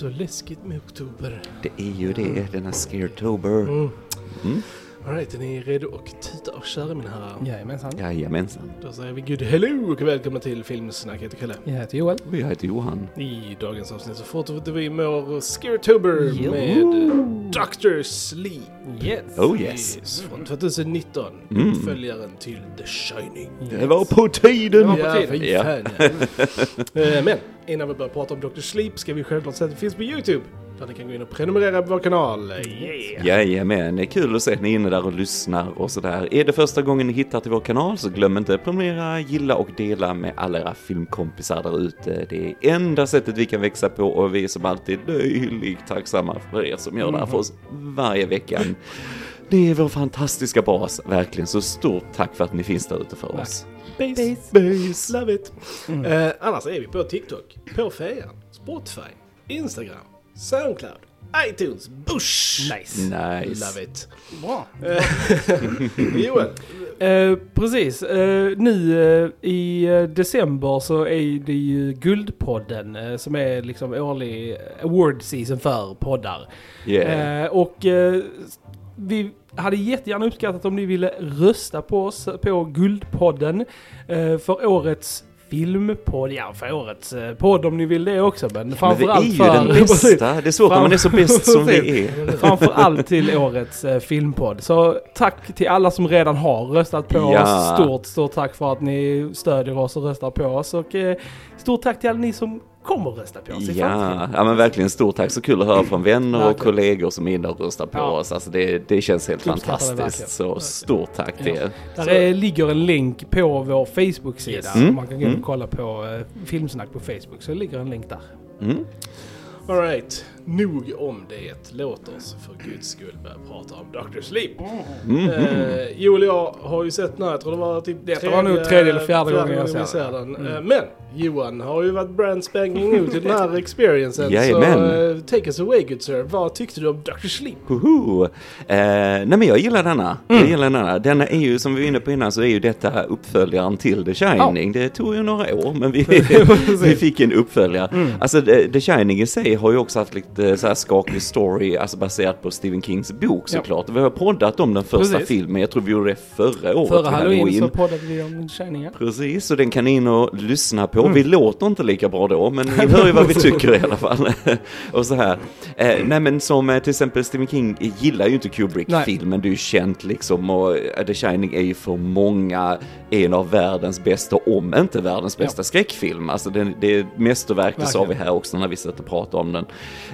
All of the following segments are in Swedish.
Det är så läskigt med oktober. Det är ju det, denna Scaretober. Mm. Mm. Alright, är ni redo och tuta och köra mina herrar? Jajamensan. Jajamensan. Då säger vi good hello och välkomna till Filmsnack. Jag heter Kalle. Jag heter Joel. Och jag heter Johan. I dagens avsnitt så fortsätter vi med vår Scaretober Jo. med Dr. Sleep. Yes. Oh yes. Från 2019. Mm. Uppföljaren till The Shining. Det var på tiden! Det var på Ja, tiden. Ja. fan. ja. Eh, Men innan vi börjar prata om Dr. Sleep ska vi självklart säga att det finns på YouTube. Där ni kan gå in och prenumerera på vår kanal. Yeah. Jajamän, det är kul att se att ni är inne där och lyssnar och sådär. Är det första gången ni hittar till vår kanal så glöm inte att prenumerera, gilla och dela med alla era filmkompisar där ute. Det är enda sättet vi kan växa på och vi är som alltid löjligt tacksamma för er som gör det här för oss varje vecka. Det är vår fantastiska bas, verkligen. Så stort tack för att ni finns där ute för oss. Base. Base. Love it. Eh, annars är vi på TikTok, på Fejan, Spotify, Instagram, Soundcloud, iTunes, Bush. Nice. Nice. Love it. Bra. Joel, Eh, precis. Eh, nu eh, i eh, december så är det ju Guldpodden eh, som är liksom årlig award season för poddar. Yeah. Eh, och eh, vi hade jättegärna uppskattat om ni ville rösta på oss på Guldpodden eh, för årets filmpodd. Ja, för årets eh, podd om ni vill det också. Men Men vi framförallt är ju för... den bästa. Det är svårt när man är så bäst som vi är. Framförallt till årets eh, filmpodd. Så tack till alla som redan har röstat på Ja. oss. Stort, stort tack för att ni stödjer oss och röstar på oss. Och eh, stort tack till alla ni som kommer rösta på oss i Ja, men verkligen stort tack. Så kul att höra från vänner och kollegor som är inne och röstar på Ja. oss. Alltså det, det känns helt fantastiskt. Så stort tack till er. Där är, ligger en länk på vår Facebook-sida. Yes. Mm. Man kan gå in Mm. och kolla på eh, Filmsnack på Facebook. Så det ligger en länk där. Mm. alright. Nog om det. Låt oss för guds skull börja prata om Dr. Sleep. Mm. Eh, Joel och jag har ju sett den här, jag tror det var typ Detta var nog tredje eller fjärde gången jag ser den. Mm. Eh, men Johan har ju varit brand spanking new till den här experiencen. Jajamän. Så eh, take us away good sir. Vad tyckte du om Dr. Sleep? Woho! Eh, nej men jag gillar denna. Mm. Jag gillar denna. Denna är ju som vi var inne på innan så är ju detta uppföljaren till The Shining. Det tog ju några år men vi, vi fick en uppföljare. Mm. Alltså The, The Shining i sig har ju också haft lite så här skakig story, alltså baserat på Stephen Kings bok såklart. Vi har poddat om den första Precis. filmen, jag tror vi gjorde det förra året. Förra till halloween så poddade vi om Shining. ja. Precis, så den kan ni in och lyssna på. Mm. Vi låter inte lika bra då, men ni hör ju vad vi tycker i alla fall. och så här. Eh, nej men som eh, till exempel Stephen King gillar ju inte Kubrick-filmen, det är ju känt liksom. Och eh, The Shining är ju för många en av världens bästa, om inte världens bästa skräckfilm. Alltså det, det är mästerverk, det sa vi här också när vi satt och pratade om den.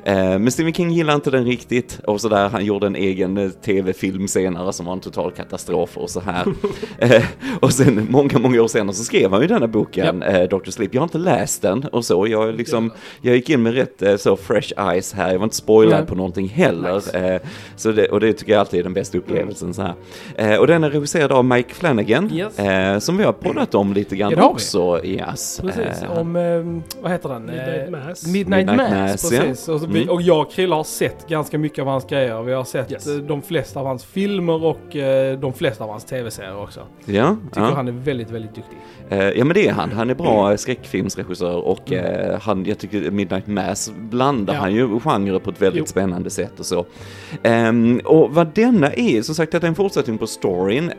Eh, men Stephen King gillar inte den riktigt. Och så där, han gjorde en egen eh, tv-film senare som var en total katastrof och så här. eh, och sen många, många år senare så skrev han ju denna boken, eh, Dr. Sleep. Jag har inte läst den och så. Jag, liksom, jag gick in med rätt eh, så fresh eyes här. Jag var inte spoilad Nej. på någonting heller. Nice. Eh, så det, och det tycker jag alltid är den bästa upplevelsen. Så här. Eh, och den är regisserad av Mike Flanagan, Yes. eh, som vi har poddat om lite grann också. Yes. Precis, Eh, om, eh, vad heter den? Midnight Eh, Mass. Midnight, Midnight Mass, Mass, ja. precis. Och, så vi, Mm. och jag och Krille har sett ganska mycket av hans grejer. Vi har sett Yes. eh, de flesta av hans filmer och eh, de flesta av hans tv-serier också. ja, Tycker ja. han är väldigt, väldigt duktig. Eh, ja men det är han, han är bra mm. skräckfilmsregissör och Mm. han, jag tycker Midnight Mass blandar Ja. han ju genrer på ett väldigt Jo. spännande sätt och så. Ehm, och vad denna är, som sagt det är en fortsättning på storyn,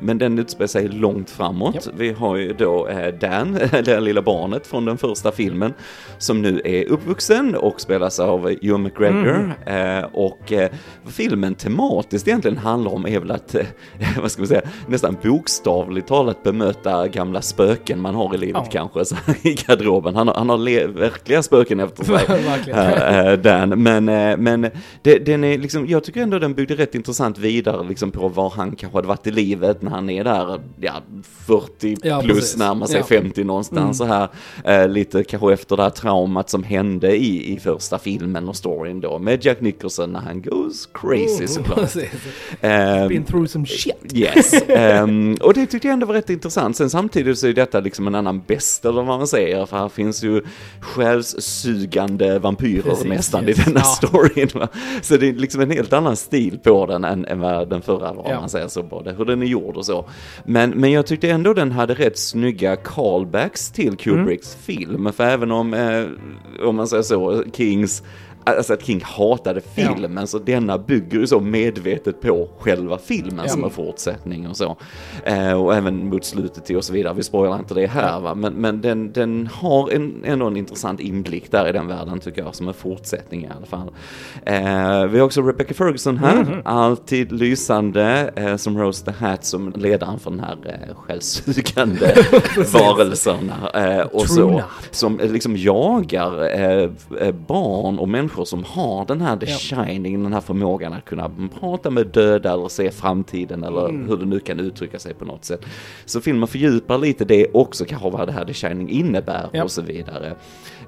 men den utspelar sig långt framåt. Japp. Vi har ju då Dan, det lilla barnet från den första filmen, som nu är uppvuxen och spelas av Ewan McGregor. Eh, och eh, filmen tematiskt egentligen handlar om är väl att, eh, vad ska man säga, nästan bokstavligt talat bemöta gamla spöken man har i livet Ja. kanske, så, i garderoben. Han har, han har verkliga spöken efter sig. Eh, eh, Dan, men, men det, den är liksom, jag tycker ändå den byggde rätt intressant vidare liksom på var han kanske hade varit i livet när han är där, ja, 40 Ja, plus precis. närmar sig Ja. 50 någonstans Mm. så här. Lite kanske efter det här traumat som hände i, i första filmen och storyn då med Jack Nicholson när han goes crazy såklart. Precis. Eh, Been through some shit. Yes, Ehm, och det tyckte jag ändå var rätt intressant. Sen samtidigt så är detta liksom en annan bäst eller vad man säger, för här finns ju själssugande vampyrer Precis, nästan yes. i denna Ja. storyn. Va? Så det är liksom en helt annan stil på den än, än vad den förra var, Ja. man säger så, både hur den är gjord och så. Men, men jag tyckte ändå den hade rätt snygga callbacks till Kubricks film, för även om, eh, om man säger så, Kings Alltså att King hatade filmen, så denna bygger ju så medvetet på själva filmen Ja. som en fortsättning och så. Eh, och även mot slutet till och så vidare, vi spoilar inte det här va, men, men den, den har en, ändå en intressant inblick där i den världen tycker jag, som en fortsättning i alla fall. Eh, vi har också Rebecca Ferguson här, Mhm. alltid lysande, eh, som Rose the Hat, som ledaren för den här eh, självsugande varelserna. Eh, och så, som eh, liksom jagar eh, barn och människor som har den här The Ja. Shining, den här förmågan att kunna prata med döda eller se framtiden eller Mm. hur det nu kan uttrycka sig på något sätt. Så filmen fördjupar lite det också, kanske vad det här The Shining innebär Ja. och så vidare.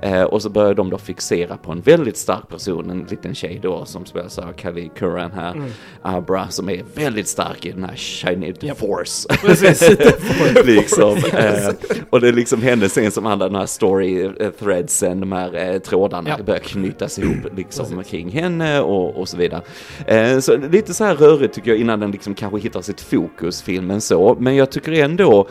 Eh, och så börjar de då fixera på en väldigt stark person, en liten tjej då som spelas av Kelly Curran här, Mm. Abra, som är väldigt stark i den här Shiny Japp. Force. Precis. liksom. Eh, och det är liksom hennes scen som handlar om den här story eh, threadsen, de här eh, trådarna Ja. börjar knytas ihop liksom kring henne och, och så vidare. Eh, så lite så här rörigt tycker jag innan den liksom kanske hittar sitt fokus, filmen så, men jag tycker ändå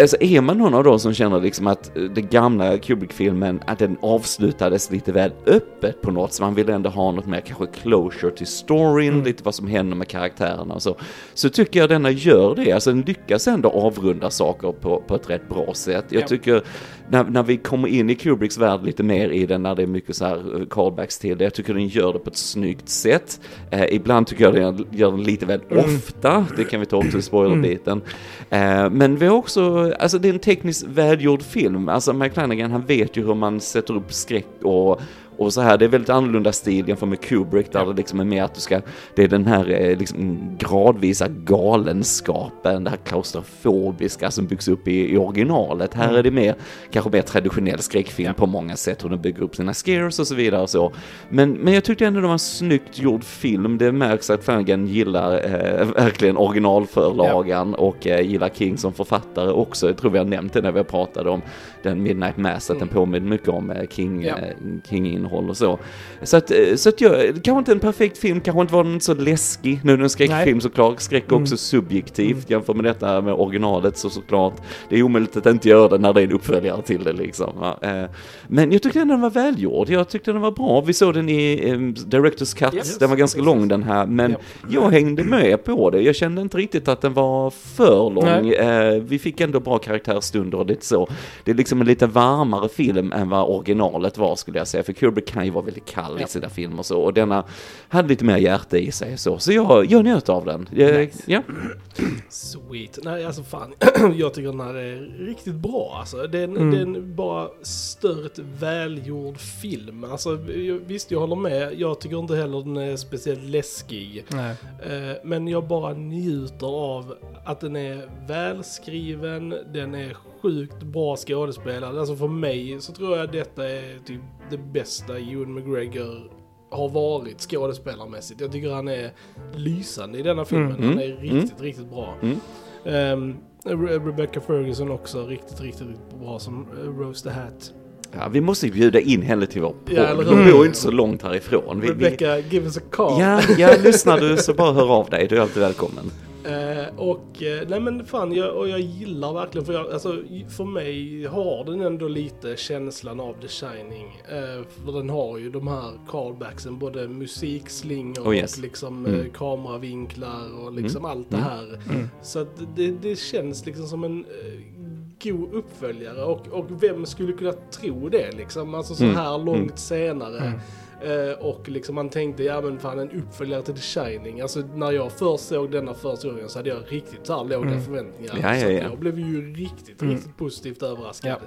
Alltså är man någon av dem som känner liksom att eh, den gamla Kubrick-filmen, att den avslutades lite väl öppet på något, så man vill ändå ha något mer kanske closure till storyn, Mm. lite vad som händer med karaktärerna och så. Så tycker jag denna gör det, alltså den lyckas ändå avrunda saker på, på ett rätt bra sätt. Jag Ja. tycker när, när vi kommer in i Kubricks värld lite mer i den, när det är mycket så här eh, callbacks till det, jag tycker den gör det på ett snyggt sätt. Eh, ibland tycker jag den gör den lite väl Mm. ofta, det kan vi ta också i spoilerbiten. Eh, men vi har också, alltså det är en tekniskt välgjord film, alltså Mike Flanagan han vet ju hur man sätter upp skräck och och så här, det är väldigt annorlunda stil jämfört med Kubrick där det liksom är mer att du ska, det är den här eh, liksom gradvisa galenskapen, det här klaustrofobiska som byggs upp i, i originalet. Här är det mer, kanske mer traditionell skräckfilm på många sätt, hur den bygger upp sina scares och så vidare och så. Men, men jag tyckte ändå det var en snyggt gjord film, det märks att Flanagan gillar eh, verkligen originalförlagan och eh, gillar King som författare också. Jag tror vi har nämnt det när vi pratat om den Midnight Mass, att den påminner mycket om eh, King, Ja. eh, King-innehåll och så. Så att, eh, så att jag, kanske inte en perfekt film, kanske inte var den så läskig. Nu är det en skräckfilm Nej. såklart, skräck är Mm. också subjektivt jämfört med detta med originalet så såklart. Det är omöjligt att inte göra det när det är en uppföljare till det liksom. Eh, Men jag tyckte ändå den var välgjord, jag tyckte den var bra. Vi såg den i eh, Directors Cut, Yes. den var ganska lång den här, men Ja. jag hängde med på det. Jag kände inte riktigt att den var för lång. Nej. Vi fick ändå bra karaktärstunder och lite så. Det är liksom en lite varmare film än vad originalet var skulle jag säga. För Kubrick kan ju vara väldigt kall Ja. i sina filmer och så. Och denna hade lite mer hjärta i sig så. Så jag, jag njöt av den. Jag, Nice. Ja. Sweet. Nej, alltså fan. jag tycker den här är riktigt bra alltså. Det är, en, Mm. det är en bara stört välgjord film. Alltså, visst, jag håller med. Jag tycker inte heller den är speciellt läskig. Nej. Eh, men jag bara njuter av att den är välskriven, den är sjukt bra skådespelad. Alltså för mig så tror jag detta är typ det bästa Ewan McGregor har varit skådespelarmässigt. Jag tycker han är lysande i denna filmen. Mm. Han är Mm. riktigt, riktigt bra. Mm. Re- Rebecca Ferguson också riktigt, riktigt, riktigt bra som eh, Rose the Hat. ja, vi måste ju bjuda in henne till vår podd. Ja, Hon bor inte så långt härifrån. Vi, vi, Rebecca, give us a call. ja, ja, lyssnar du så bara hör av dig. Du är alltid välkommen. Eh, och eh, nej men fan, jag, och jag gillar verkligen, för, jag, alltså, för mig har den ändå lite känslan av The Shining. Eh, för den har ju de här callbacksen, både musikslingor Oh, yes. och liksom Mm. eh, kameravinklar och liksom allt det Mm. här. Så att det, det känns liksom som en god uppföljare och, och vem skulle kunna tro det liksom? Alltså så Mm. här långt Mm. senare. Eh, och liksom man tänkte, ja men fan en uppföljare till The Shining. Alltså när jag först såg denna första gången så hade jag riktigt så här låga Mm. förväntningar. Ja, ja, så ja. jag blev ju riktigt, Mm. riktigt positivt överraskad.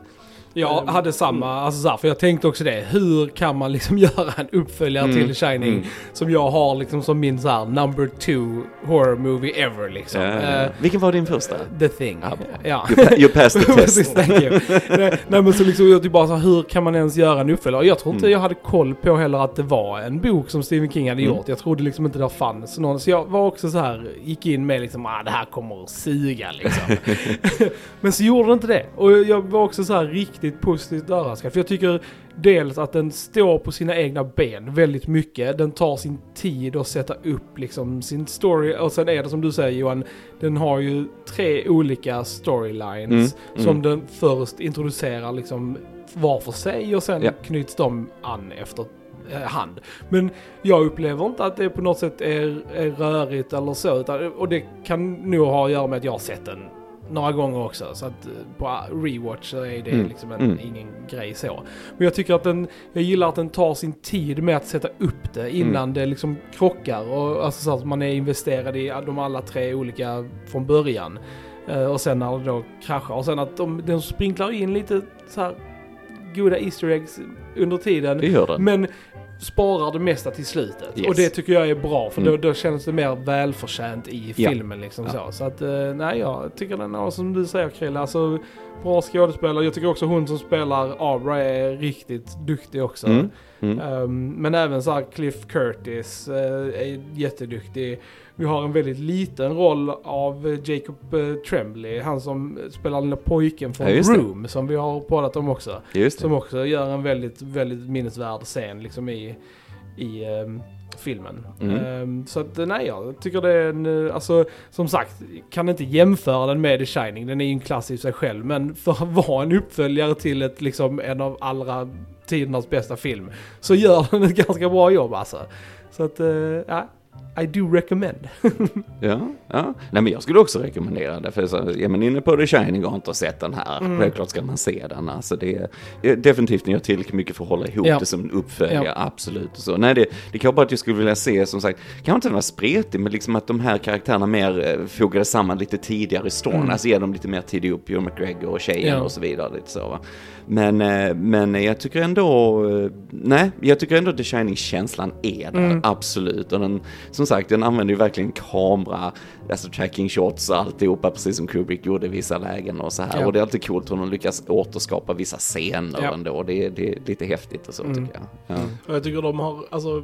Ja. Jag Ehm, hade samma, alltså så här, för jag tänkte också det. Hur kan man liksom göra en uppföljare Mm, till Shining mm. som jag har liksom som min så här number two horror movie ever liksom. Ja, ja, ja. Eh, Vilken var din första? The Thing. Bra. Ja. You, pa- you passed the test. thank you. nej, nej men så liksom jag typ bara så här, hur kan man ens göra en uppföljare? Jag tror inte Mm. jag hade koll på heller att det var en bok som Stephen King hade Mm. gjort. Jag trodde liksom inte det fanns någon. Så jag var också så här, gick in med liksom, ah det här kommer att suga liksom. men så gjorde det inte det. Och jag var också så här riktigt positivt överraskad. För jag tycker dels att den står på sina egna ben väldigt mycket. Den tar sin tid att sätta upp liksom sin story. Och sen är det som du säger Johan, den har ju tre olika storylines Mm, som mm. den först introducerar liksom var för sig och sen Ja. knyts de an efter eh, hand. Men jag upplever inte att det på något sätt är, är rörigt eller så. Utan, och det kan nog ha att göra med att jag har sett den några gånger också. Så att eh, på rewatch så är det Mm. liksom en, Mm. ingen grej så. Men jag tycker att den, jag gillar att den tar sin tid med att sätta upp det innan Mm. det liksom krockar. Och alltså så att man är investerad i de alla tre olika från början. Eh, och sen när det då kraschar. Och sen att de, de sprinklar in lite så här goda Easter eggs under tiden. Det gör den. Men sparar det mesta till slutet. Yes. Och det tycker jag är bra för Mm. då, då känns det mer välförtjänt i Ja. filmen liksom Ja. så. Så att eh, nej, jag tycker den är som du säger Krille, alltså bra skådespelare. Jag tycker också hon som spelar Abra är riktigt duktig också. Mm. Mm. Ehm, men även så här Cliff Curtis eh, är jätteduktig. Vi har en väldigt liten roll av Jacob uh, Tremblay, han som spelar den där pojken från Ja, just det. Room som vi har pratat om också. Som också gör en väldigt, väldigt minnesvärd scen liksom i, i ehm, filmen. Mm. Ehm, så att nej, jag tycker det är en, eh, alltså som sagt, kan inte jämföra den med The Shining, den är ju en klass i sig själv, men för att vara en uppföljare till ett, liksom en av allra tidernas bästa film, så gör den ett ganska bra jobb alltså. Så att, eh, ja, I do recommend. Ja, ja. Nej men jag skulle också rekommendera det. För så, är man inne på The Shining och inte har sett den här, Mm. självklart ska man se den. Alltså det är, definitivt den gör tillräckligt mycket för att hålla ihop Ja. det som en uppföljare, Ja. absolut. Så. Nej, det, det kan vara bara att jag skulle vilja se, som sagt, kanske inte den var spretig, men liksom att de här karaktärerna mer eh, fogades samman lite tidigare i storyn. Mm. Alltså ge dem lite mer tid ihop, Ewan McGregor och tjejen Ja. och så vidare. Lite så, va? Men, eh, men jag tycker ändå, eh, nej, jag tycker ändå The Shining-känslan är där, Mm. absolut. Och den, som sagt, den använder ju verkligen kamera, alltså tracking shots och alltihopa, precis som Kubrick gjorde i vissa lägen och så här. Ja. Och det är alltid coolt hur de lyckas återskapa vissa scener Ja. ändå. Det, är- det är lite häftigt och så Mm. tycker jag. Ja. Och jag tycker de har, alltså,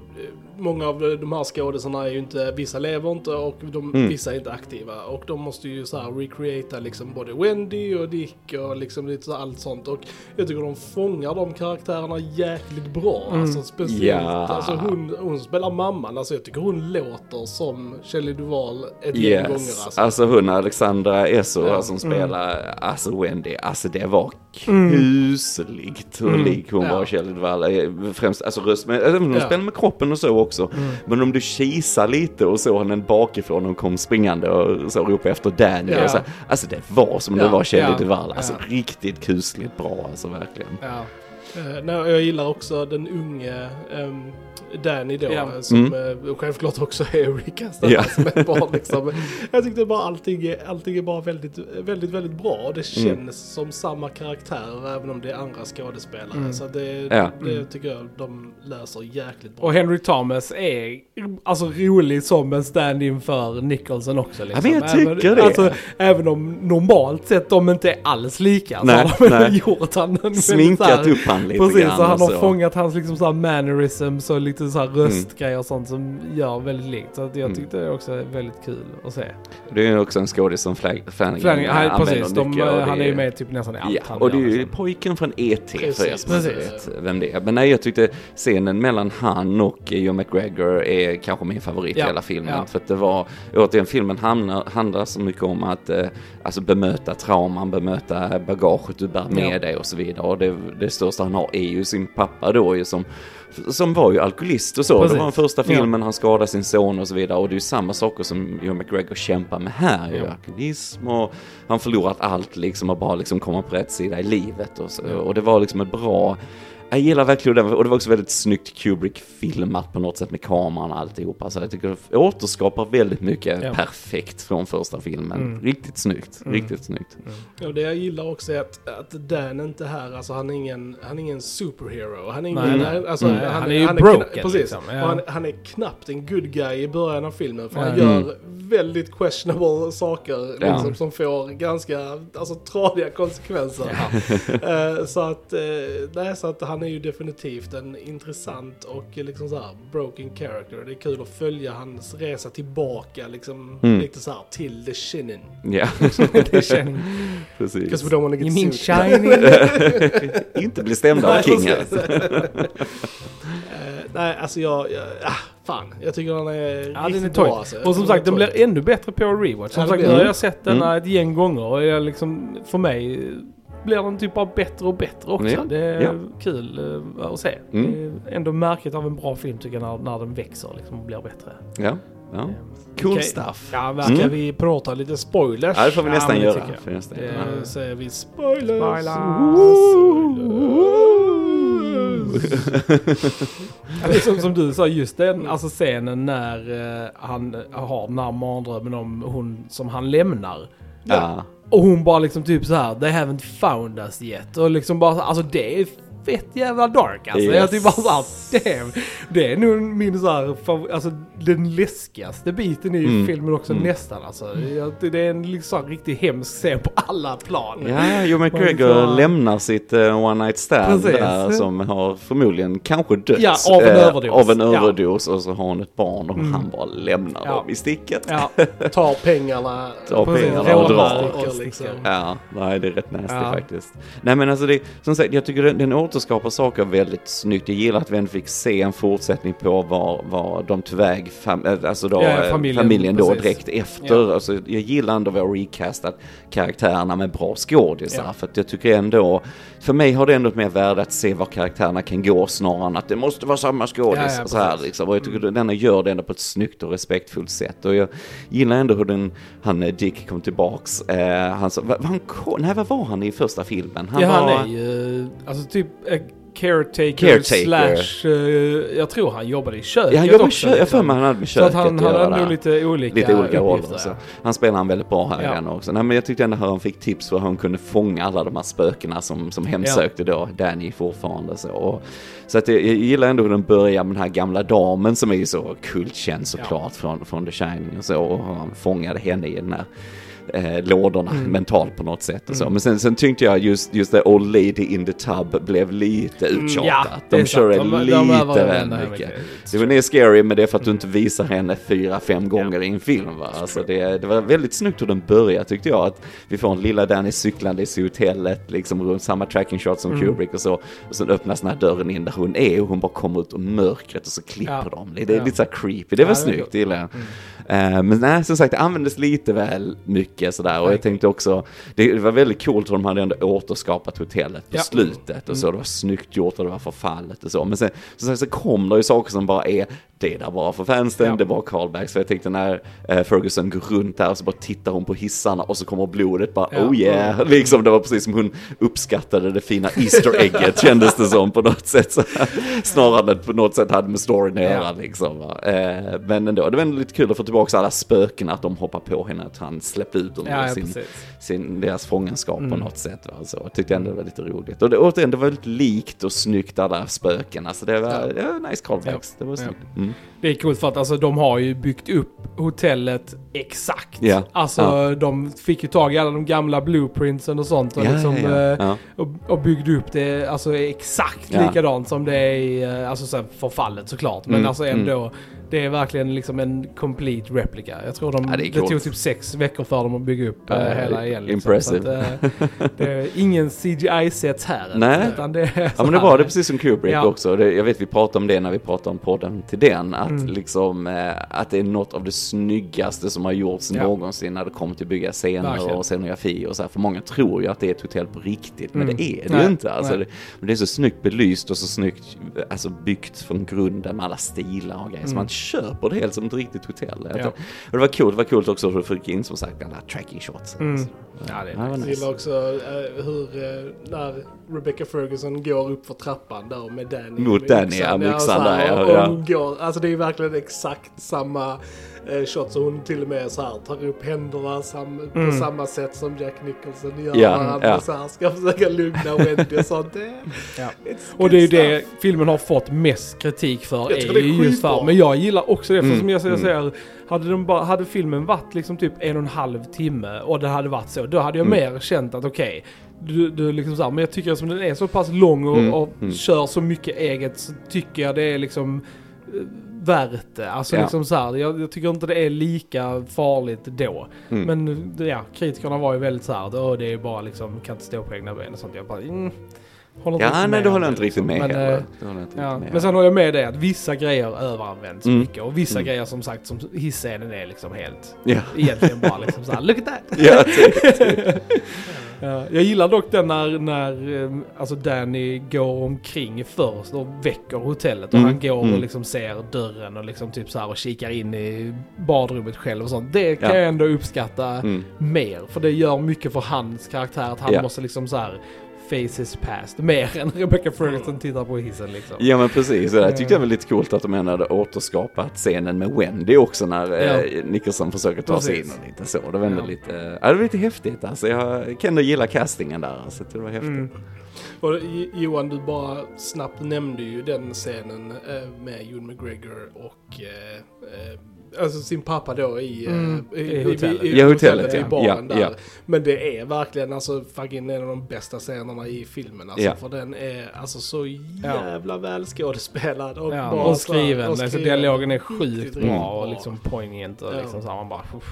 många av de här skådisarna är ju inte, vissa lever inte och de, Mm. vissa är inte aktiva. Och de måste ju så här recreata liksom både Wendy och Dick och liksom lite så allt sånt. Och jag tycker de fångar de karaktärerna jäkligt bra. Mm. Alltså speciellt, Ja. alltså hon, hon spelar mamman, alltså jag tycker hon låter som Shelley Duvall ett gäng gånger Yes, alltså. alltså hon Alexandra Essoa Ja. som spelar alltså Wendy, alltså det var Mm. kusligt hur Mm. lik hon Ja. var Shelley Duvall. Eh, Främst alltså röst, men även hon Ja. spelar med kroppen och så också. Mm. Men om du kisar lite och såg henne bakifrån och kom springande och så ropade efter Danny Ja. och så, alltså det var som det Ja, var Shelley ja, Duvall, alltså ja. riktigt kusligt bra alltså verkligen. Ja. Eh, nej, jag gillar också den unge ehm, Danny då, eh, som Mm. eh, självklart också är recastad Ja. som ett barn liksom. Jag tyckte bara allting är, allting är bara väldigt, väldigt, väldigt bra och det känns Mm. som samma karaktärer även om det är andra skådespelare. Mm. Så det, Ja. det Mm. tycker jag de löser jäkligt bra. Och Henry Thomas är alltså rolig som en stand-in för Nicholson också. Liksom. Ja, men jag tycker det. Alltså, även om normalt sett de inte är alls lika Nej, så har de nej. gjort han Sminkat upp han lite Precis, grann så han har så. fångat hans liksom så här mannerisms och lite så här Mm. röstgrejer och sånt som gör väldigt likt. Så att jag Mm. tyckte det också är väldigt kul att se. Det är också en skådis som Flanagan använder precis, de, mycket och han är ju med typ nästan i allt Ja, han och det är ju liksom. pojken från E.T. för er som inte vet vem det är. Men nej, jag tyckte scenen mellan han och Joe McGregor är kanske min favorit Ja, i hela filmen. ja. För att det var, återigen, filmen handlar, handlar så mycket om att eh, alltså bemöta trauman, bemöta bagaget du bär med Ja. dig och så vidare. Och det, det största han har är ju sin pappa då ju som som var ju alkoholist och så. Precis. Det var den första Ja. filmen, han skadade sin son och så vidare. Och det är ju samma saker som Joe McGregor kämpar med här. ju. Ja. Alkoholism och han förlorat allt liksom och bara liksom komma på rätt sida i livet. Och, så. Ja. och det var liksom ett bra... Jag gillar verkligen det och det var också väldigt snyggt Kubrick filmat på något sätt med kameran och alltihopa. Så jag tycker det återskapar väldigt mycket Ja. perfekt från första filmen. Mm. Riktigt snyggt, Mm. riktigt snyggt. Och det jag gillar också är att, att Dan inte här, alltså han är ingen, han är ingen superhero. Han är ingen, Nej, nej, alltså, Nej, han är ju broken, Precis. liksom, ja. Och han, han är knappt en good guy i början av filmen. För han Ja. gör Mm. väldigt questionable saker Ja. liksom, som får ganska alltså, tradiga konsekvenser. Eh, så, att, eh, nej, så att han är ju definitivt en intressant och liksom så här broken character. Det är kul att följa hans resa tillbaka liksom Mm. lite så här till the shinin. Ja, Because precis. we don't wanna You get mean shining? Inte bli stämda av precis. Eh, nej, alltså jag, jag ah, fan, jag tycker den är Ja, den riktigt är bra. Alltså. Och som sagt, den blir ännu bättre på rewatch. Som Ja, sagt, nu har den. jag sett den Mm. ett gäng gånger och jag liksom, för mig blir den typ bara bättre och bättre också. Ja, Det är ja. kul eh, att se. Mm. Det är ändå märket av en bra film tycker jag när, när den växer liksom och blir bättre. Ja, ja. Cool Okej. stuff. Ja, verkar Mm. vi prata lite spoilers? Ja, det får vi Ja, nästan det göra. Får nästan Det göra. säger vi spoilers. Ja, det är som, som du sa, just den alltså scenen när eh, han har den här mardrömmen om hon som han lämnar. Ja. Och hon bara liksom typ så här: they haven't found us yet. Och liksom bara, alltså det är fett jävla dark alltså. Yes. Jag typ bara såhär, damn. Det är nog min så här, fav- alltså den läskigaste biten i Mm. filmen också Mm. nästan alltså. Det är en liksom så riktigt hemsk scen på alla plan. Ja, Joe McGregor Varför? lämnar sitt eh, one night stand Precis. där som har förmodligen kanske dött Ja, av en eh, överdos. av en Ja. överdos och så har hon ett barn och Mm. han bara lämnar Ja. dem i sticket. Ja, Tar pengarna. Tar pengarna och drar. och liksom. Ja, nej det är rätt nasty Ja. faktiskt. Nej men alltså det, som sagt, jag tycker den, den återskapar saker väldigt snyggt. Jag gillar att vi ändå fick se en fortsättning på vad, vad de tog fam, äh, alltså då, Ja, eh, familjen, familjen, då precis. direkt efter. Ja. Alltså, jag gillar ändå att vi har recastat karaktärerna med bra skådisar. Ja. För att jag tycker ändå, för mig har det ändå ett mer värde att se var karaktärerna kan gå snarare än att det måste vara samma skådis. Ja, så här, liksom. Och jag tycker mm. denna gör det ändå på ett snyggt och respektfullt sätt. Och jag gillar ändå hur den, han eh, Dick kom tillbaks. Eh, han, sa- va- var han, nej, vad var han i första filmen? Han ja var, han är ju, alltså typ eh, caretaker, Caretaker. slash, eh, jag tror han jobbade i köket Ja, han jobbar i också, kö- jag har för liksom. mig han hade med Så köket att han göra hade nog lite olika, Lite olika roller. ja. Han spelar han väldigt bra här Ja. igen också. Nej, men jag tyckte ändå att han fick tips för hur han kunde fånga alla de här spökena som, som hemsökte då Danny fortfarande. Så, och, så att jag, jag gillar ändå hur den börjar med den här gamla damen som är ju så kultkänd såklart från, från The Shining och så. Och han fångade henne i den här eh, lådorna Mm. mentalt på något sätt och så. Men sen, sen tyckte jag just, just det Old Lady in the Tub blev lite uttjatat. Mm, Ja, det är de kör det De- lite de överväger väl det mycket. mycket. Det var ner scary men det är för att du inte visar henne fyra, fem gånger i en film va. Alltså det, det var väldigt snyggt hur den började tyckte jag. Att vi får en lilla Danny cyklande i hotellet liksom runt samma tracking shot som Mm. Kubrick och så. Och sen öppnas den här dörren in där hon är och hon bara kommer ut ur mörkret och så klipper Ja. de. Det är Ja. lite så creepy. Det var Ja, det snyggt, det gillar jag. Eh, men nej, som sagt, det användes lite väl mycket sådär. Och jag tänkte också, det, var väldigt coolt hur de hade ändå återskapat hotellet på Ja. slutet och så. Det var snyggt gjort och det var förfallet och så. Men sen, som sagt, så kom det ju saker som bara är, det är där bara för fansen, Ja. det är bara callbacks. För jag tänkte när eh, Ferguson går runt där och så bara tittar hon på hissarna och så kommer blodet bara, Ja. oh yeah. Liksom det var precis som hon uppskattade det fina Easter egget kändes det som på något sätt. Så, snarare än på något sätt hade med storyn att göra liksom. va. Eh, men ändå, det var ändå lite kul att få tillbaka alla spöken, att de hoppar på henne, att han släppte ut dem Ja, sin, sin, deras fångenskap på Mm. något sätt. Va? Så, jag tyckte ändå det var lite roligt. Och det, återigen, det var väldigt likt och snyggt alla spöken. Alltså det var, Ja. det var nice callbacks. Det var snyggt. Mm. Det är coolt för att alltså, de har ju byggt upp hotellet exakt. Ja. Alltså Ja. de fick ju tag i alla de gamla blueprintsen och sånt och, Ja, liksom, Ja. och, och byggde upp det alltså exakt Ja. likadant som det är eh, alltså förfallet såklart. Men Mm, alltså ändå, det är verkligen liksom en complete replika. Jag tror de, Ja, det det, tog typ sex veckor för dem att bygga upp Ja, eh, hela igen. Liksom. impressive. Så att, eh, det är ingen CGI-set här. Nej. Utan det är Ja men det var det precis som Kubrick Ja. också. Det, jag vet vi pratade om det när vi pratade om podden till den. Att Mm. liksom eh, att det är något av det snyggaste som har gjorts Ja. någonsin när det kommer till att bygga scener Verkligen. och scenografi och så här. För många tror ju att det är ett hotell på riktigt. Men Mm. det är det Nej, ju inte. Alltså, det, men det är så snyggt belyst och så snyggt alltså, byggt från grunden med alla stilar och grejer. Så Mm. man köper det helt som ett riktigt hotell. Ja. Och det var coolt, det var coolt också hur du fick in som sagt alla tracking shots. Mm. Alltså. Ja, det är var Jag nice. gillar också eh, hur eh, när Rebecca Ferguson går upp för trappan där med Danny. Mot Danny, ja, här, där, ja, och, ja. och hon går, alltså det är verkligen exakt samma eh, shot så hon till och med så här tar upp händerna sam, Mm. på samma sätt som Jack Nicholson gör. Ja, när han ja. så här ska försöka lugna Wendy och sånt. Det, Ja. Och det är ju det filmen har fått mest kritik för. Jag är det är ju just för. Men jag gillar också det. För Mm, som jag, mm. säger, hade, de bara, hade filmen varit liksom typ en och en halv timme och det hade varit så. Då hade jag Mm. mer känt att okej. du, du liksom så här, men jag tycker som den är så pass lång och, Mm, och mm. kör så mycket eget så tycker jag det är liksom eh, värt det. Alltså Ja. liksom så här, jag, jag tycker inte det är lika farligt då. Mm. Men ja, kritikerna var ju väldigt så här, "Åh, det är bara liksom, kan inte stå på egna ben och sånt. Jag bara, mm, håller Ja, nej, med det om håller jag inte det, riktigt med Men, heller. eh, håller jag inte Ja, riktigt med men sen håller jag med dig att vissa grejer överanvänds Mm. mycket och vissa Mm. grejer som sagt som hisscenen är liksom helt Ja, egentligen bara liksom såhär look at that! ja typ. Ja, jag gillar dock den när, när eh, alltså Danny går omkring först och väcker hotellet och Mm, han går mm. och liksom ser dörren och liksom typ så här och kikar in i badrummet själv och sånt. Det kan Ja. jag ändå uppskatta Mm. mer för det gör mycket för hans karaktär att han måste liksom så här face his past mer än Rebecca Ferguson tittar på hissen liksom. Ja men precis, det där tyckte jag var lite coolt att de ändå hade återskapat scenen med Wendy också när Ja. eh, Nicholson försöker ta sig in Precis. och lite så. Det var ändå Ja. lite, ja, det var lite häftigt alltså. Jag kan ändå gilla castingen där, alltså, det var häftigt. Mm. Och Johan, du bara snabbt nämnde ju den scenen eh, med Ewan McGregor och eh, eh, alltså sin pappa då i, eh, Mm, i, i hotellet. i, Ja, hotellet, i ja. baren Ja, där. ja. Men det är verkligen alltså fucking en av de bästa scenerna i filmen alltså. Ja. För den är alltså så jävla väl skådespelad och Ja, bara och skriven. och Alltså, skriven. dialogen är sjukt bra och liksom poignant och Ja. liksom så man bara uff.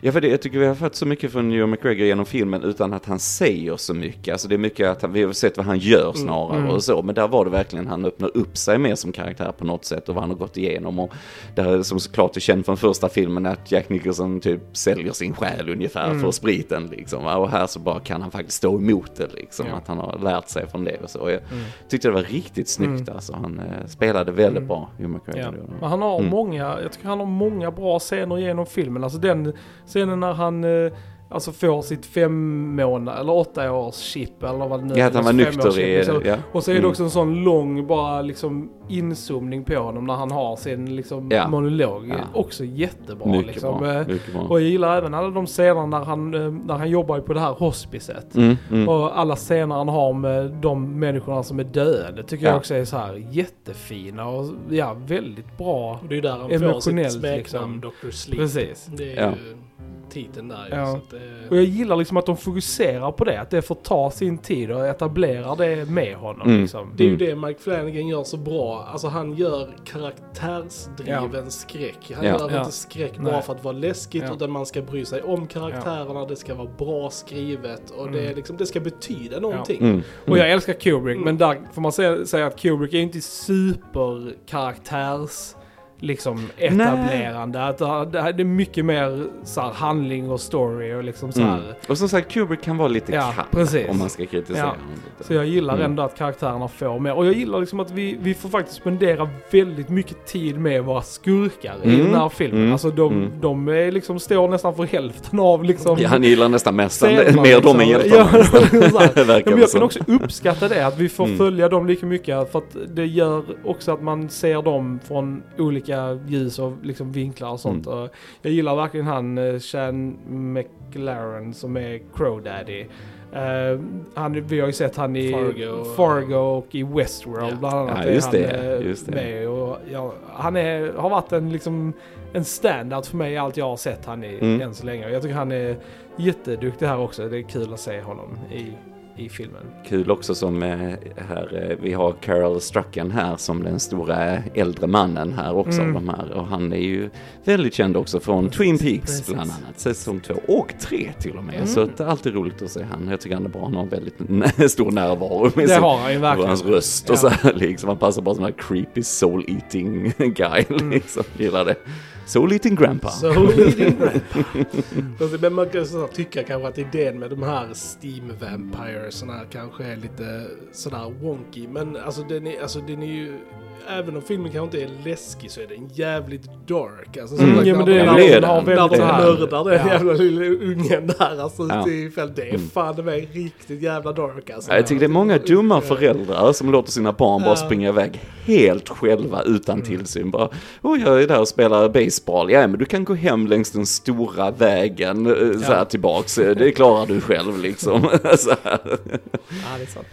Ja för det, jag tycker vi har fått så mycket från Ewan McGregor genom filmen utan att han säger så mycket. Alltså det är mycket att han, vi har sett vad han gör snarare mm. och så. Men där var det verkligen han öppnar upp sig mer som karaktär på något sätt och vad han har gått igenom. Och där som såklart är känt från första filmen att Jack Nicholson typ säljer sin själ ungefär Mm. för spriten liksom. Och här så bara kan han faktiskt stå emot det liksom. Ja. Att han har lärt sig från det och så. Och Jag Mm. tyckte det var riktigt snyggt alltså. Han eh, spelade väldigt Mm. bra, Ewan Ja. Men han har Mm. många, jag tycker han har många bra scener genom filmen. Alltså den scenen när han eh, alltså får sitt fem månader eller åtta års chip eller vad det nu Ja, att han var nykter i... liksom. Ja. Och så är det Mm. också en sån lång bara liksom inzoomning på honom när han har sin liksom Ja. monolog. Ja. Också jättebra Mycket liksom. bra. Eh, Mycket bra. Och jag gillar även alla de scener när han, eh, när han jobbar på det här hospicet. Mm, mm. Och alla scener han har med de människorna som är döende tycker Ja. jag också är så här jättefina och ja, väldigt bra. Och det är där han får sitt Emotionellt, smeknamn liksom. Dr. Sleep. Precis. Det är Ja. ju titeln där. Ja. Så att, eh, Och jag gillar liksom att de fokuserar på det, att det får ta sin tid och etablerar det med honom. Mm. Liksom. Det är ju det Mike Flanagan gör så bra. Alltså han gör karaktärsdriven skräck. Han Ja. gör Ja. inte skräck Nej. bara för att vara läskigt Ja. utan man ska bry sig om karaktärerna, det ska vara bra skrivet och det, Mm. är liksom, det ska betyda någonting. Mm. Och jag älskar Kubrick, Mm. men där får man säga, säga att Kubrick är inte superkaraktärs liksom etablerande. Att det, är mycket mer så här, handling och story och liksom så här. Mm. Och som sagt, Kubrick kan vara lite Ja, precis. om man ska kritisera Ja. honom lite. Så jag gillar Mm. ändå att karaktärerna får mer. Och jag gillar liksom att vi, vi får faktiskt spendera väldigt mycket tid med våra skurkar i Mm. den här filmen. Mm. Alltså de, Mm. de är liksom, står nästan för hälften av liksom... Ja, han gillar nästan mest mer dem än liksom. hjältarna. Ja, verkar Men jag kan också uppskatta det, att vi får Mm. följa dem lika mycket. För att det gör också att man ser dem från olika ljus och liksom vinklar och sånt. Mm. Och jag gillar verkligen han, eh, Sean McLaren som är Crow Daddy. Eh, han, vi har ju sett han i Fargo. Fargo och i Westworld Ja. bland annat. Ja, är just han, det, eh, just det. Med och, ja, han är, har varit en, liksom, en standout för mig i allt jag har sett han i Mm. än så länge. Och Jag tycker han är jätteduktig här också. Det är kul att se honom i, i filmen. Kul också som eh, här, eh, vi har Carol Strucken här som den stora äldre mannen här också Mm. de här. Och han är ju väldigt känd också från Twin Peaks precis. bland annat. Säsong två och tre till och med. Mm. Så det är alltid roligt att se han. Jag tycker han är bra. Han har väldigt stor närvaro med Det sin, har han ju och verkligen. hans röst och Ja. så här liksom. Han passar bara som en creepy soul eating guy Mm. liksom. Gillar det. Soul eating grandpa. Så leading grandpa. Men man kan tycka kanske att idén med de här Steam Vampires kanske är lite sådär wonky. Men alltså den är, alltså den är ju, även om filmen kanske inte är läskig så är den jävligt dark. Alltså, så Mm, att ja, när- men det är när är. När väldigt de så mördar den Ja. jävla lilla ungen där alltså Ja. fält. Det är Mm. fan det är riktigt jävla dark alltså. Ja, Jag tycker det är många dumma föräldrar som låter sina barn bara springa iväg helt själva utan tillsyn. Bara, oh, jag är där och spelar baseball. Ja, men du kan gå hem längs den stora vägen eh, så här tillbaks. Det klarar du själv liksom. så. Ja, det är sant.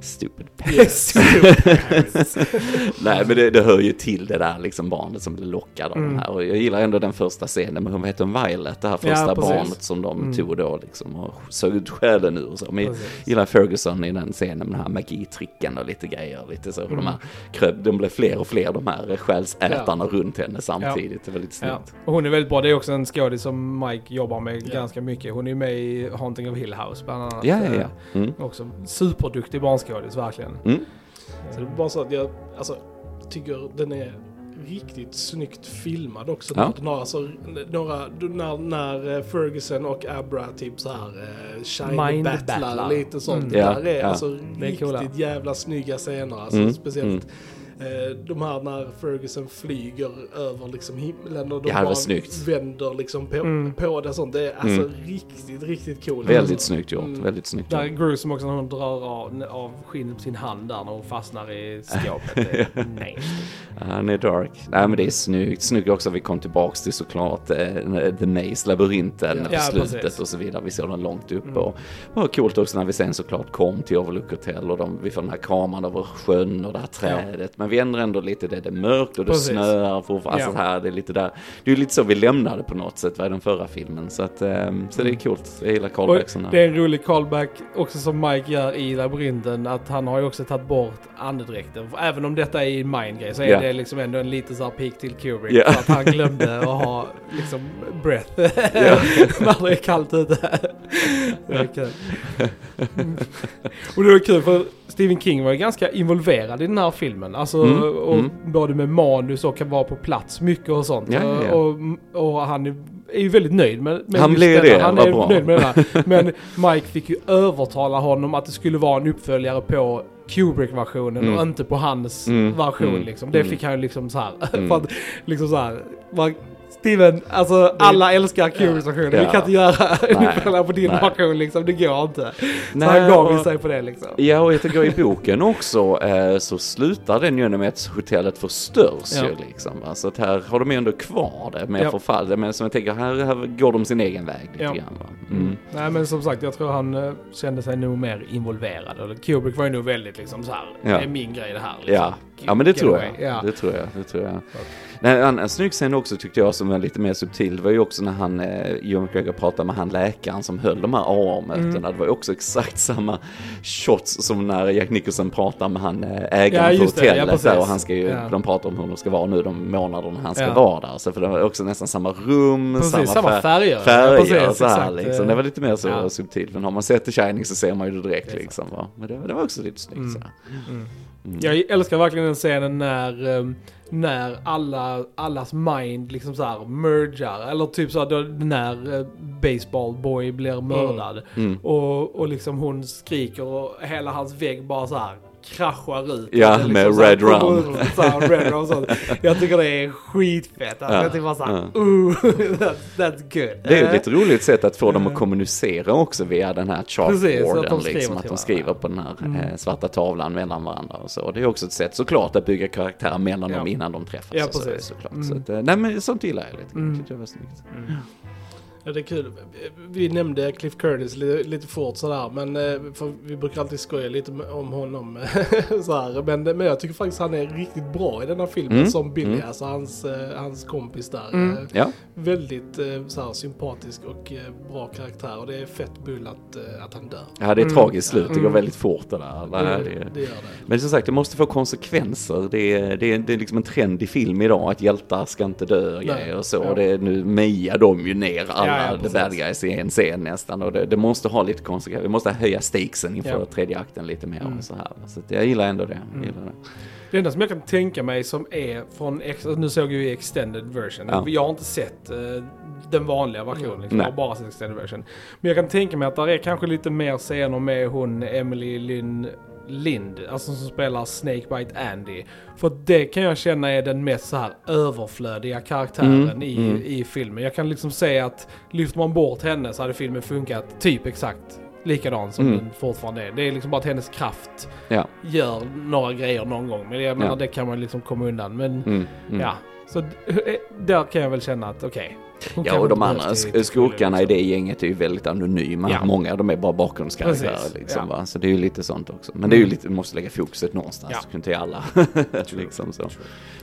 Stupid Yes. Nej, men det, det hör ju till det där liksom barnet som blir lockad av Mm. den här. Och jag gillar ändå den första scenen med, vad heter hon, Violet, det här Ja, första precis. barnet som de Mm. tog då liksom och sög ut själen ur och så. Men jag gillar Ferguson i den scenen med den här magitricken och lite grejer, lite så. Mm. De här kröp, de blev fler och fler de här själsätarna runt henne samtidigt. Det var lite Ja. snyggt. Och hon är väldigt bra. Det är också en skådis som Mike jobbar med Ja. ganska mycket. Hon är med i Haunting of Hill House bland annat. Ja, ja, ja. Mm. Också superduktig barnskådis skådis, verkligen. Mm. Så det är bara så att jag alltså, tycker den är riktigt snyggt filmad också. Ja. Den har alltså några, när, när eh, Ferguson och Abra typ så här eh, shine Mind battlar battlar. lite sånt. Mm. Där Ja, är ja. alltså Det är riktigt coola. jävla snygga scener. Alltså, Mm, Speciellt mm. Eh, de här när Ferguson flyger över liksom himlen och de Ja, bara snyggt. vänder liksom på, Mm. på det och sånt. Det är alltså Mm. riktigt, riktigt coolt. Väldigt alltså. snyggt gjort, Mm. väldigt snyggt Där är gjort. Gruesome också när hon drar av, av skinnet på sin hand där när hon fastnar i skåpet. Det är nej. Han är dark. Nej men det är snyggt. Snyggt också att vi kom tillbaks till såklart eh, The Maze, labyrinten Ja. på Ja, slutet precis. och så vidare. Vi såg den långt upp Mm. och det var coolt också när vi sen såklart kom till Overlook Hotel och de, vi får den här kameran över sjön och det här trädet. Men vi ändrar ändå lite det, det är mörkt och det Precis. snöar fortfarande. Alltså Ja. här, det är lite där. Det är lite så vi lämnade på något sätt, vad den förra filmen. Så att, eh, så det är coolt. Jag gillar callbacksen det är en rolig callback också som Mike gör i labyrinten att han har ju också tagit bort andedräkten. Även om detta är en mind-grej så är Ja. det liksom ändå en liten så här peak till Kubrick. Ja. För att han glömde att ha liksom breath när det är kallt ute. Det är kul. Mm. Och det var kul för Stephen King var ju ganska involverad i den här filmen. Alltså Mm, och mm. både med manus och kan vara på plats mycket och sånt. Ja, ja, ja. Och, och han är, ju väldigt nöjd med, med Han blev det, Han är bra. nöjd med det. Men Mike fick ju övertala honom att det skulle vara en uppföljare på Kubrick-versionen Mm. och inte på hans Mm, version mm, liksom. Det mm. fick han ju liksom så här. Mm. för att, liksom så här. Man, Steven, alltså alla älskar Kubricks version. Vi Ja. kan inte göra uppföljare på din version liksom. Det går inte. Så Nej, han gav och- sig på det liksom. Ja, och jag tycker i boken också eh, så slutar den ju med att hotellet förstörs Ja. ju liksom. Så att här har de ju ändå kvar det med Ja. förfall. Men som jag tänker, här, här går de sin egen väg lite Ja. grann. Mm. Nej men som sagt, jag tror han eh, kände sig nog mer involverad. Kubrick var ju nog väldigt liksom så här. Ja. Det är min grej det här. Liksom. Ja. Ja, men det tror jag. Ja. Det tror jag. Det tror jag. Nej, en, en snygg scen också tyckte jag som var lite mer subtil var ju också när han, eh, Johan McGregor pratade med han läkaren som höll de här AA-mötena. Mm. Det var ju också exakt samma shots som när Jack Nicholson pratar med han eh, ägaren Ja, på. Ja, hotellet där och han ska ju, Ja. de pratar om hur de ska vara nu de månaderna han ska Ja. vara där. Så för det var också nästan samma rum, Precis, samma, samma färg. färger. Färger Ja, precis, så här exakt. liksom. Det var lite mer så Ja. subtilt. Men har man sett The Shining så ser man ju det direkt Det liksom. Va? Men det, det var också lite snyggt Mm. så här. Mm. Mm. Jag älskar verkligen den scenen när, um, när alla, allas mind liksom så här mergar. Eller typ så här, när uh, baseball boy blir mördad. Mm. Och, och liksom hon skriker och hela hans vägg bara så här kraschar ut. Ja, det liksom med Red Rum. red rum sånt. Jag tycker det är skitfett. Alltså, Ja, jag tycker bara såhär, ja. ooh, that's, that's good. Det är ju Eh, ett roligt sätt att få dem att Mm. kommunicera också via den här Precis, chalkboarden. skriver Liksom, att de skriver varandra. på den här Mm. eh, svarta tavlan mellan varandra och så. Det är också ett sätt såklart att bygga karaktärer mellan Ja. dem innan de träffas. Ja, och så, precis. såklart. Mm. Så att, eh, nej men sånt gillar jag lite. Mm. Det jag var snyggt. Ja, det är kul. Vi nämnde Cliff Curtis lite, lite fort sådär, men eh, för vi brukar alltid skoja lite om honom. så här. Men, men jag tycker faktiskt han är riktigt bra i den här filmen Mm, som Billy, mm. alltså hans, eh, hans kompis där. Mm. Eh, Ja, Väldigt eh, så här, sympatisk och bra karaktär och det är fett bull att, att han dör. ja det är Mm. tragiskt slut. Det går Mm. väldigt fort det där. Det det, det, det gör det. Men som sagt, det måste få konsekvenser. Det är, det är, det är liksom en trend i film idag att hjältar ska inte dö och grejer och så. Ja. Och det nu mejar de ju ner alla Ja, ja, the bad guys i en scen nästan. Och det, det måste ha lite konsekvenser. Vi måste höja stakesen inför Ja. tredje akten lite mer Mm. och så här. Så jag gillar ändå det. Mm. gillar det. Det enda som jag kan tänka mig som är från, ex- nu såg jag ju extended version. Ja. Jag har inte sett eh, den vanliga versionen, liksom. jag har bara sett extended version. Men jag kan tänka mig att det är kanske lite mer scener med hon Emily Lynn Lind, alltså som spelar Snakebite Andy. För det kan jag känna är den mest så här överflödiga karaktären Mm, i, mm. i filmen. Jag kan liksom säga att lyfter man bort henne så hade filmen funkat typ exakt likadan som Mm. den fortfarande är. Det är liksom bara att hennes kraft Ja. gör några grejer någon gång. Men jag menar Ja. det kan man liksom komma undan. Men Mm. Mm. ja, så eh, där kan jag väl känna att okej. Hon Ja, och de andra skurkarna i fullo, det gänget är ju väldigt anonyma. Ja. Många av dem är bara bakgrundskaraktärer liksom, ja. Så det är ju lite sånt också. Men det är ju Mm. lite, vi måste lägga fokuset någonstans. Ja. Ja. Inte alla. liksom så.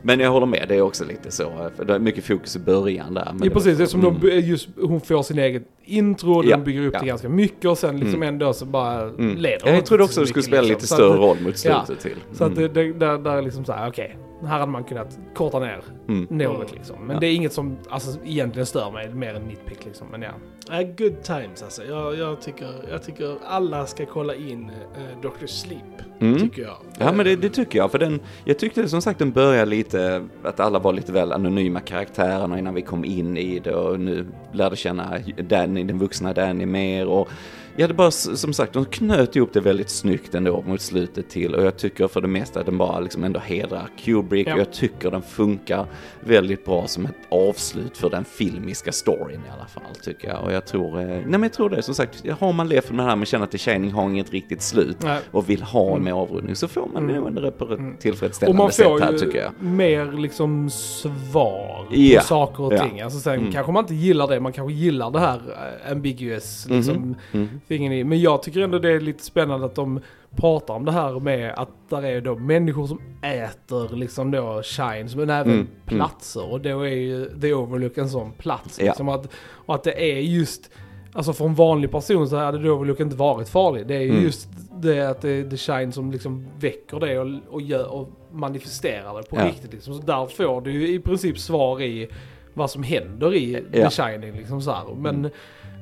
Men jag håller med, det är också lite så. För det är mycket fokus i början där. Ja, precis. Det som mm. de, just, hon får sin egen intro, Ja, bygger upp ja. det ganska mycket och sen liksom Mm. ändå så bara Mm. leder jag trodde också så det skulle spela liksom. lite större roll mot slutet till. Så att Mm. det, där, där är liksom så här, okej. Här hade man kunnat korta ner Mm. något liksom. Men Ja. det är inget som alltså, egentligen stör mig, mer än nitpick liksom. Men ja. Ja, good times alltså. Jag, jag, tycker, jag tycker alla ska kolla in uh, Dr. Sleep. Mm. Tycker jag. Ja men det, det tycker jag, för den, jag tyckte som sagt den började lite, att alla var lite väl anonyma karaktärerna innan vi kom in i det och nu lärde känna Danny, den vuxna Danny mer och Ja, det bara som sagt, de knöt ihop det väldigt snyggt ändå mot slutet till och jag tycker för det mesta att den bara liksom ändå hedrar Kubrick Ja. och jag tycker den funkar väldigt bra som ett avslut för den filmiska storyn i alla fall tycker jag. Och jag tror, eh, nej men jag tror det som sagt, har man levt med det här men känner att The Shining har inget riktigt slut Nej. och vill ha Mm. mer avrundning så får man Mm. nog ändå på ett Mm. Och tillfredsställande man sätt får här ju tycker jag. mer liksom svar Ja. på saker och Ja. ting. Alltså sen Mm. kanske man inte gillar det, man kanske gillar det här eh, ambiguous liksom, Mm. Fingern i. Men jag tycker ändå det är lite spännande att de pratar om det här med att där är då människor som äter liksom då shines men även Mm, platser och då är ju The Overlook en sån plats. Ja. Liksom att, och att det är just, alltså för en vanlig person så hade The Overlook inte varit farlig. Det är ju Mm. just det att det är The Shine som liksom väcker det och, och, gör, och manifesterar det på Ja. riktigt. Liksom. Så där får du ju i princip svar i vad som händer i Ja. The Shining. Liksom så här. Men Mm.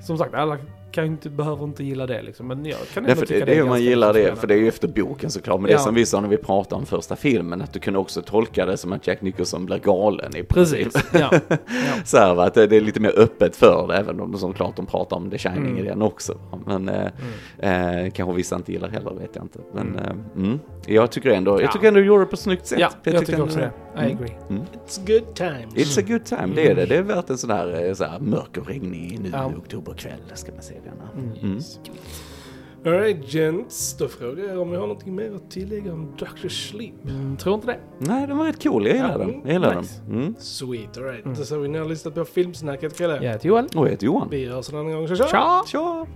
som sagt, alla kan ju inte, behöver inte gilla det liksom. Men jag kan ändå för tycka det, det är hur man gillar det, för det är ju efter boken såklart. Men det Ja. är som vi sa när vi pratade om första filmen, att du kunde också tolka det som att Jack Nicholson blir galen i princip. Precis, ja. ja. Så här, va, att det det är lite mer öppet för det, även om det som klart de pratar om The Shining Mm. i den också. Men eh, eh, kanske vissa inte gillar heller, vet jag inte. Men eh, mm. jag tycker ändå, jag Ja. tycker ändå du gjorde det på ett snyggt sätt. ja, jag, tycker ändå- också det. I Mm. agree. Mm. It's good times. It's a good time, det är det. Det är värt en sån här, eh, så här mörk och regnig nu Ja. i oktoberkväll, ska man se denna. Mm. Mm. Alright gents, då frågar jag om ni har något mer att tillägga om Dr. Sleep. Mm, tror inte det. Nej, den var rätt cool, jag gillar Ja, den. Jag gillar nice. den. Mm. Sweet, alright. Mm. Då ser vi ni har lyssnat på Filmsnacket killar. Jag heter Joel. Och jag heter Johan. Vi hörs en annan gång, så tja! Tja! Tja!